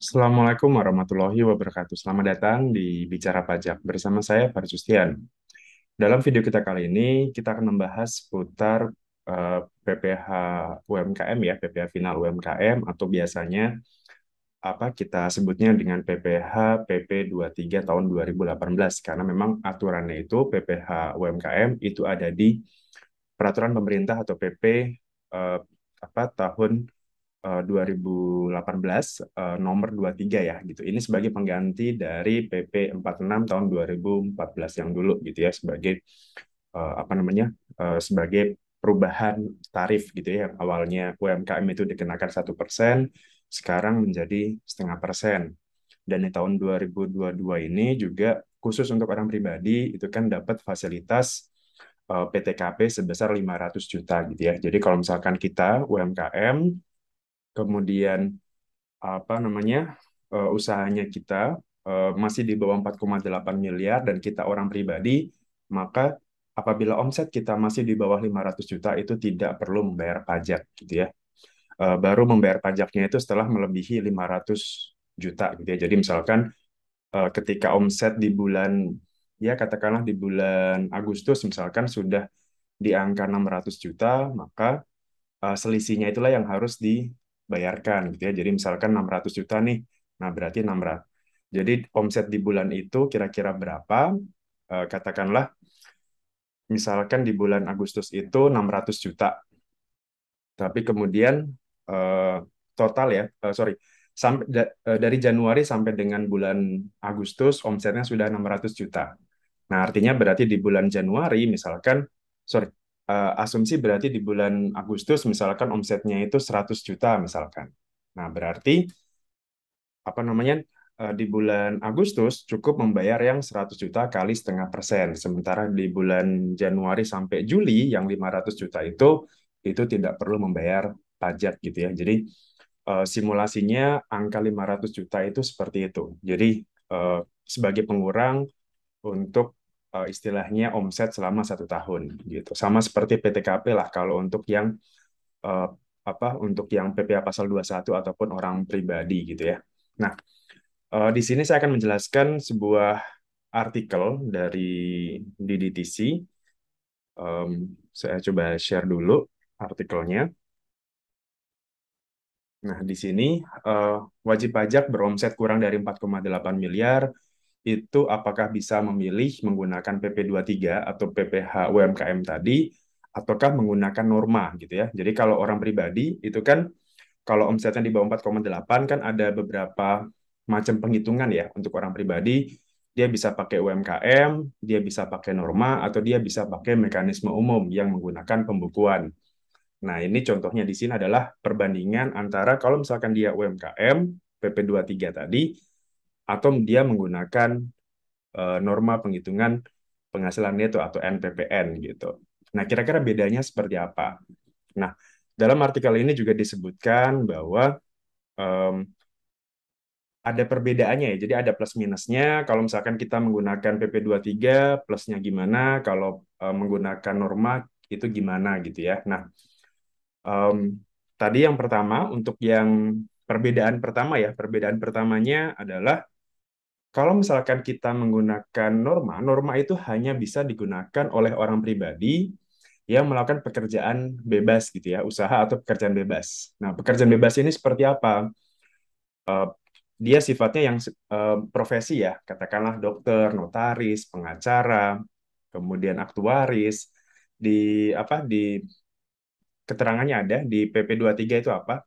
Assalamualaikum warahmatullahi wabarakatuh. Selamat datang di Bicara Pajak bersama saya Faris Justian. Dalam video kita kali ini, kita akan membahas seputar uh, PPh UMKM ya, PPh final UMKM atau biasanya apa kita sebutnya dengan PPh PP 23 tahun 2018 karena memang aturannya itu PPh UMKM itu ada di peraturan pemerintah atau PP uh, apa tahun 2018 uh, nomor 23 ya gitu. Ini sebagai pengganti dari PP 46 tahun 2014 yang dulu gitu ya sebagai uh, apa namanya? Sebagai perubahan tarif gitu ya. Awalnya UMKM itu dikenakan satu persen, sekarang menjadi setengah persen. Dan di tahun 2022 ini juga khusus untuk orang pribadi itu kan dapat fasilitas PTKP sebesar 500 juta gitu ya. Jadi kalau misalkan kita UMKM kemudian apa namanya uh, usahanya kita uh, masih di bawah 4,8 miliar dan kita orang pribadi, maka apabila omset kita masih di bawah 500 juta itu tidak perlu membayar pajak gitu ya. Uh, baru membayar pajaknya itu setelah melebihi 500 juta gitu ya. Jadi misalkan uh, ketika omset di bulan ya katakanlah di bulan Agustus misalkan sudah di angka 600 juta, maka uh, selisihnya itulah yang harus di bayarkan gitu ya. Jadi misalkan 600 juta nih. Nah, berarti 600. Jadi omset di bulan itu kira-kira berapa? Uh, katakanlah misalkan di bulan Agustus itu 600 juta. Tapi kemudian uh, total ya, uh, sorry, sampai da, dari Januari sampai dengan bulan Agustus omsetnya sudah 600 juta. Nah, artinya berarti di bulan Januari misalkan sorry, uh, asumsi berarti di bulan Agustus misalkan omsetnya itu 100 juta misalkan. Nah, berarti apa namanya? Uh, di bulan Agustus cukup membayar yang 100 juta kali setengah persen. Sementara di bulan Januari sampai Juli yang 500 juta itu itu tidak perlu membayar pajak gitu ya. Jadi uh, simulasinya angka 500 juta itu seperti itu. Jadi sebagai pengurang untuk uh, istilahnya omset selama satu tahun gitu. Sama seperti PTKP lah kalau untuk yang uh, apa untuk yang PPA pasal 21 ataupun orang pribadi gitu ya. Nah, uh, di sini saya akan menjelaskan sebuah artikel dari DDTC. Um, saya coba share dulu artikelnya. Nah, di sini uh, wajib pajak beromset kurang dari 4,8 miliar itu apakah bisa memilih menggunakan PP 23 atau PPh UMKM tadi ataukah menggunakan norma gitu ya. Jadi kalau orang pribadi itu kan kalau omsetnya di bawah 4,8 kan ada beberapa macam penghitungan ya untuk orang pribadi dia bisa pakai UMKM, dia bisa pakai norma atau dia bisa pakai mekanisme umum yang menggunakan pembukuan. Nah, ini contohnya di sini adalah perbandingan antara kalau misalkan dia UMKM PP 23 tadi atau dia menggunakan uh, norma penghitungan penghasilan neto atau NPPN gitu. Nah, kira-kira bedanya seperti apa? Nah, dalam artikel ini juga disebutkan bahwa um, ada perbedaannya ya. Jadi ada plus minusnya. Kalau misalkan kita menggunakan PP23, plusnya gimana? Kalau um, menggunakan norma itu gimana gitu ya. Nah, um, tadi yang pertama untuk yang perbedaan pertama ya, perbedaan pertamanya adalah kalau misalkan kita menggunakan norma, norma itu hanya bisa digunakan oleh orang pribadi yang melakukan pekerjaan bebas gitu ya, usaha atau pekerjaan bebas. Nah, pekerjaan bebas ini seperti apa? Uh, dia sifatnya yang uh, profesi ya, katakanlah dokter, notaris, pengacara, kemudian aktuaris. Di apa di keterangannya ada di PP 23 itu apa?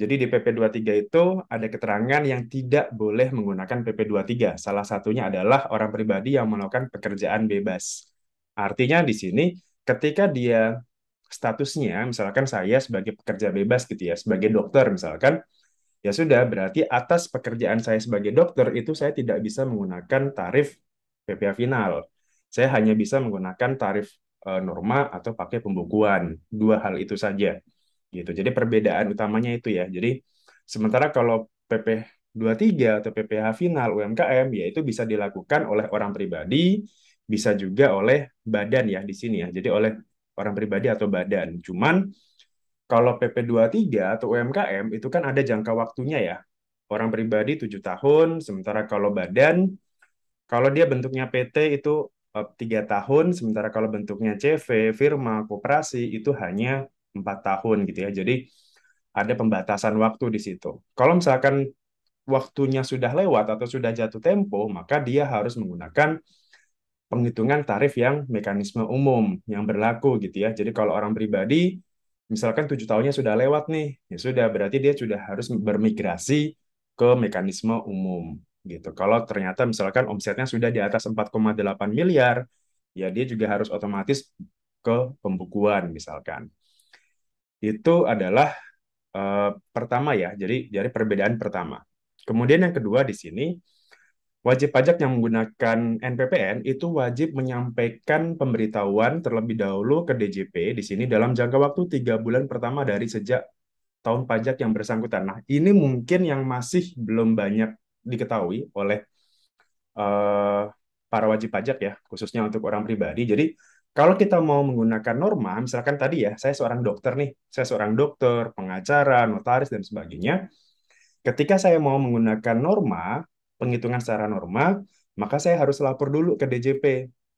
Jadi di PP 23 itu ada keterangan yang tidak boleh menggunakan PP 23. Salah satunya adalah orang pribadi yang melakukan pekerjaan bebas. Artinya di sini ketika dia statusnya misalkan saya sebagai pekerja bebas gitu ya, sebagai dokter misalkan, ya sudah berarti atas pekerjaan saya sebagai dokter itu saya tidak bisa menggunakan tarif PPh final. Saya hanya bisa menggunakan tarif eh, norma atau pakai pembukuan. Dua hal itu saja gitu. Jadi perbedaan utamanya itu ya. Jadi sementara kalau PP 23 atau PPh final UMKM ya itu bisa dilakukan oleh orang pribadi, bisa juga oleh badan ya di sini ya. Jadi oleh orang pribadi atau badan. Cuman kalau PP 23 atau UMKM itu kan ada jangka waktunya ya. orang pribadi 7 tahun, sementara kalau badan, kalau dia bentuknya PT itu eh, tiga tahun, sementara kalau bentuknya CV, firma, koperasi itu hanya empat tahun gitu ya. Jadi ada pembatasan waktu di situ. Kalau misalkan waktunya sudah lewat atau sudah jatuh tempo, maka dia harus menggunakan penghitungan tarif yang mekanisme umum yang berlaku gitu ya. Jadi kalau orang pribadi misalkan tujuh tahunnya sudah lewat nih, ya sudah berarti dia sudah harus bermigrasi ke mekanisme umum gitu. Kalau ternyata misalkan omsetnya sudah di atas 4,8 miliar, ya dia juga harus otomatis ke pembukuan misalkan. Itu adalah uh, pertama ya. Jadi dari perbedaan pertama. Kemudian yang kedua di sini wajib pajak yang menggunakan NPPN itu wajib menyampaikan pemberitahuan terlebih dahulu ke DJP di sini dalam jangka waktu tiga bulan pertama dari sejak tahun pajak yang bersangkutan. Nah, ini mungkin yang masih belum banyak diketahui oleh uh, para wajib pajak ya, khususnya untuk orang pribadi. Jadi, kalau kita mau menggunakan norma, misalkan tadi ya, saya seorang dokter nih, saya seorang dokter, pengacara, notaris, dan sebagainya. Ketika saya mau menggunakan norma, penghitungan secara norma, maka saya harus lapor dulu ke DJP.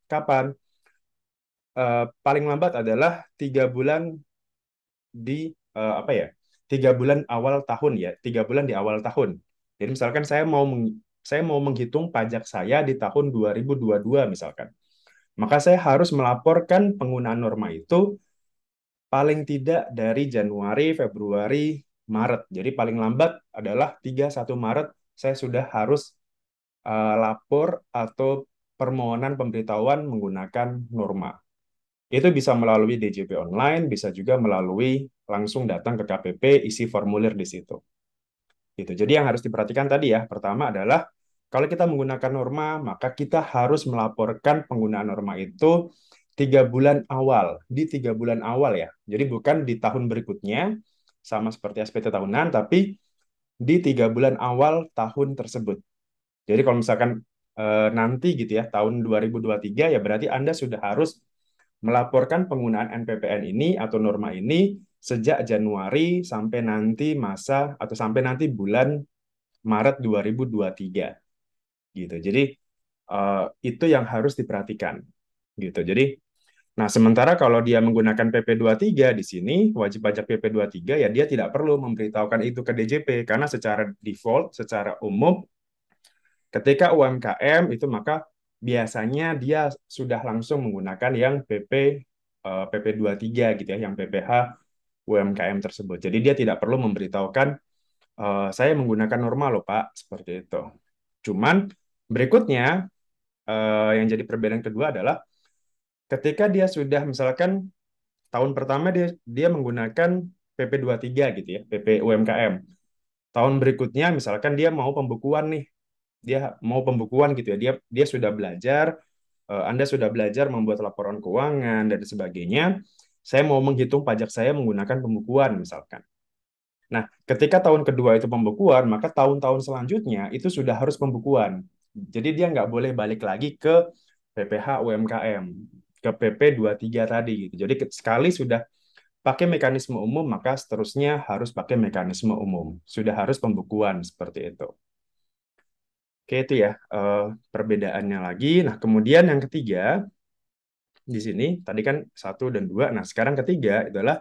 Kapan? Uh, paling lambat adalah tiga bulan di uh, apa ya? Tiga bulan awal tahun ya, tiga bulan di awal tahun. Jadi misalkan saya mau saya mau menghitung pajak saya di tahun 2022 misalkan, maka saya harus melaporkan penggunaan norma itu paling tidak dari Januari, Februari, Maret. Jadi paling lambat adalah 31 Maret saya sudah harus uh, lapor atau permohonan pemberitahuan menggunakan norma. Itu bisa melalui DJP online, bisa juga melalui langsung datang ke KPP, isi formulir di situ. Gitu. Jadi yang harus diperhatikan tadi ya, pertama adalah kalau kita menggunakan norma, maka kita harus melaporkan penggunaan norma itu tiga bulan awal, di tiga bulan awal ya. Jadi bukan di tahun berikutnya, sama seperti SPT tahunan, tapi di tiga bulan awal tahun tersebut. Jadi kalau misalkan e, nanti gitu ya tahun 2023 ya berarti Anda sudah harus melaporkan penggunaan NPPN ini atau norma ini sejak Januari sampai nanti masa atau sampai nanti bulan Maret 2023 gitu. Jadi e, itu yang harus diperhatikan gitu. Jadi Nah, sementara kalau dia menggunakan PP23 di sini, wajib pajak PP23 ya dia tidak perlu memberitahukan itu ke DJP karena secara default, secara umum ketika UMKM itu maka biasanya dia sudah langsung menggunakan yang PP uh, PP23 gitu ya, yang PPH UMKM tersebut. Jadi dia tidak perlu memberitahukan uh, saya menggunakan normal loh Pak, seperti itu. Cuman berikutnya uh, yang jadi perbedaan kedua adalah ketika dia sudah misalkan tahun pertama dia dia menggunakan PP23 gitu ya, PP UMKM. Tahun berikutnya misalkan dia mau pembukuan nih. Dia mau pembukuan gitu ya. Dia dia sudah belajar eh, Anda sudah belajar membuat laporan keuangan dan sebagainya. Saya mau menghitung pajak saya menggunakan pembukuan misalkan. Nah, ketika tahun kedua itu pembukuan, maka tahun-tahun selanjutnya itu sudah harus pembukuan. Jadi dia nggak boleh balik lagi ke PPH UMKM ke PP 23 tadi gitu. Jadi sekali sudah pakai mekanisme umum maka seterusnya harus pakai mekanisme umum. Sudah harus pembukuan seperti itu. Oke itu ya uh, perbedaannya lagi. Nah kemudian yang ketiga di sini tadi kan satu dan dua. Nah sekarang ketiga adalah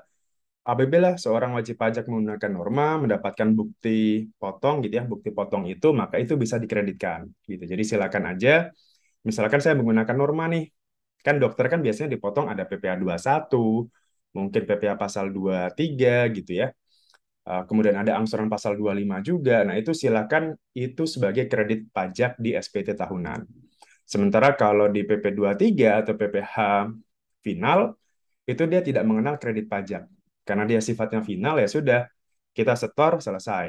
apabila seorang wajib pajak menggunakan norma mendapatkan bukti potong gitu ya bukti potong itu maka itu bisa dikreditkan gitu. Jadi silakan aja. Misalkan saya menggunakan norma nih Kan dokter kan biasanya dipotong ada PPA 21, mungkin PPA pasal 23 gitu ya. Uh, kemudian ada angsuran pasal 25 juga. Nah, itu silakan itu sebagai kredit pajak di SPT tahunan. Sementara kalau di PP 23 atau PPH final itu dia tidak mengenal kredit pajak. Karena dia sifatnya final ya sudah kita setor selesai.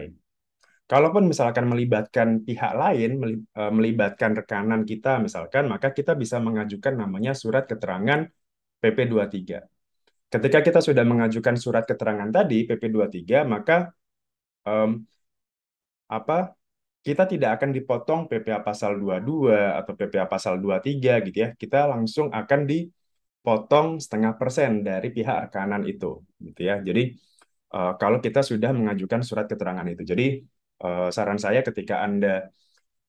Kalaupun misalkan melibatkan pihak lain, eh, melibatkan rekanan kita misalkan, maka kita bisa mengajukan namanya surat keterangan PP23. Ketika kita sudah mengajukan surat keterangan tadi PP23, maka um, apa kita tidak akan dipotong PPA pasal 22 atau PPA pasal 23 gitu ya. Kita langsung akan dipotong setengah persen dari pihak rekanan itu gitu ya. Jadi uh, kalau kita sudah mengajukan surat keterangan itu. Jadi eh, saran saya ketika Anda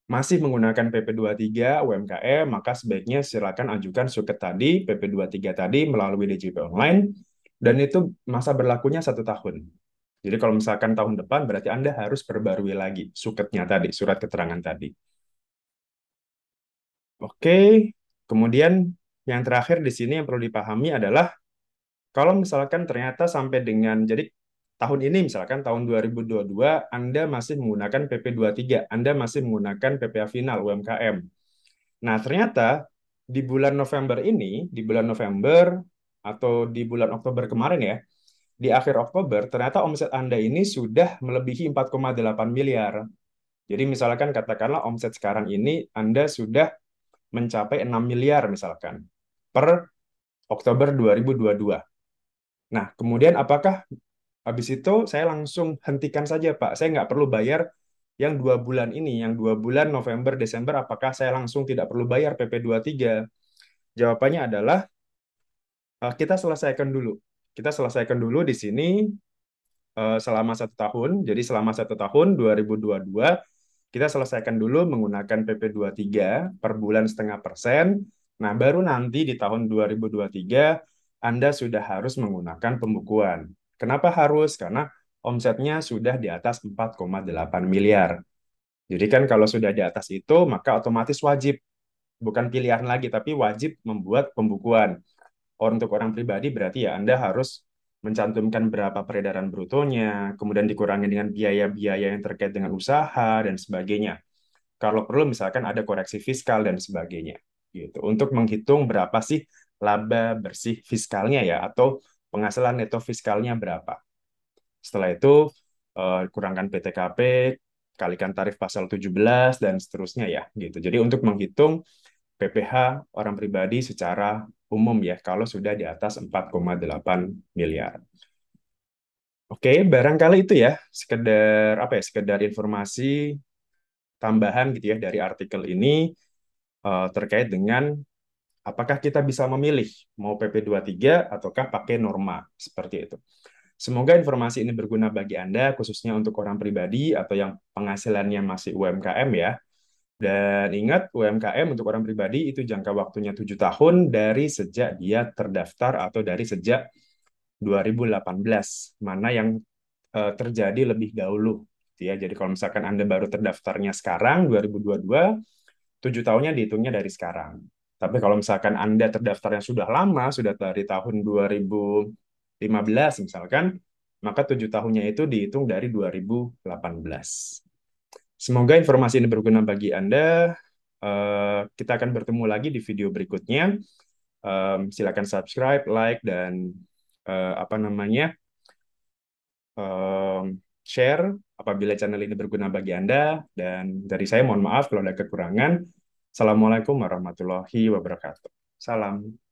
masih menggunakan PP23 UMKM, maka sebaiknya silakan ajukan suket tadi, PP23 tadi melalui DJP online, dan itu masa berlakunya satu tahun. Jadi kalau misalkan tahun depan, berarti Anda harus perbarui lagi suketnya tadi, surat keterangan tadi. Oke, kemudian yang terakhir di sini yang perlu dipahami adalah kalau misalkan ternyata sampai dengan, jadi tahun ini misalkan tahun 2022 Anda masih menggunakan PP23, Anda masih menggunakan PPA final UMKM. Nah, ternyata di bulan November ini, di bulan November atau di bulan Oktober kemarin ya, di akhir Oktober ternyata omset Anda ini sudah melebihi 4,8 miliar. Jadi misalkan katakanlah omset sekarang ini Anda sudah mencapai 6 miliar misalkan per Oktober 2022. Nah, kemudian apakah habis itu saya langsung hentikan saja, Pak? Saya nggak perlu bayar yang dua bulan ini, yang dua bulan November, Desember, apakah saya langsung tidak perlu bayar PP23? Jawabannya adalah eh, kita selesaikan dulu. Kita selesaikan dulu di sini eh, selama satu tahun. Jadi selama satu tahun 2022 kita selesaikan dulu menggunakan PP23 per bulan setengah persen. Nah, baru nanti di tahun 2023 Anda sudah harus menggunakan pembukuan. Kenapa harus? Karena omsetnya sudah di atas 4,8 miliar. Jadi kan kalau sudah di atas itu, maka otomatis wajib. Bukan pilihan lagi, tapi wajib membuat pembukuan. Untuk orang pribadi berarti ya Anda harus mencantumkan berapa peredaran brutonya, kemudian dikurangi dengan biaya-biaya yang terkait dengan usaha dan sebagainya. Kalau perlu misalkan ada koreksi fiskal dan sebagainya gitu. Untuk menghitung berapa sih laba bersih fiskalnya ya atau penghasilan neto fiskalnya berapa. Setelah itu uh, kurangkan PTKP, kalikan tarif pasal 17 dan seterusnya ya gitu. Jadi untuk menghitung PPH orang pribadi secara umum ya kalau sudah di atas 4,8 miliar. Oke, barangkali itu ya sekedar apa ya sekedar informasi tambahan gitu ya dari artikel ini uh, terkait dengan apakah kita bisa memilih mau PP23 ataukah pakai norma seperti itu. Semoga informasi ini berguna bagi Anda, khususnya untuk orang pribadi atau yang penghasilannya masih UMKM ya. Dan ingat, UMKM untuk orang pribadi itu jangka waktunya 7 tahun dari sejak dia terdaftar atau dari sejak 2018, mana yang uh, terjadi lebih dahulu. Gitu ya. Jadi kalau misalkan Anda baru terdaftarnya sekarang, 2022, 7 tahunnya dihitungnya dari sekarang. Tapi kalau misalkan Anda terdaftarnya sudah lama, sudah dari tahun 2015 misalkan, maka 7 tahunnya itu dihitung dari 2018. Semoga informasi ini berguna bagi Anda. Uh, kita akan bertemu lagi di video berikutnya. Silakan subscribe, like, dan uh, apa namanya share apabila channel ini berguna bagi Anda. Dan dari saya mohon maaf kalau ada kekurangan. Assalamualaikum warahmatullahi wabarakatuh. Salam.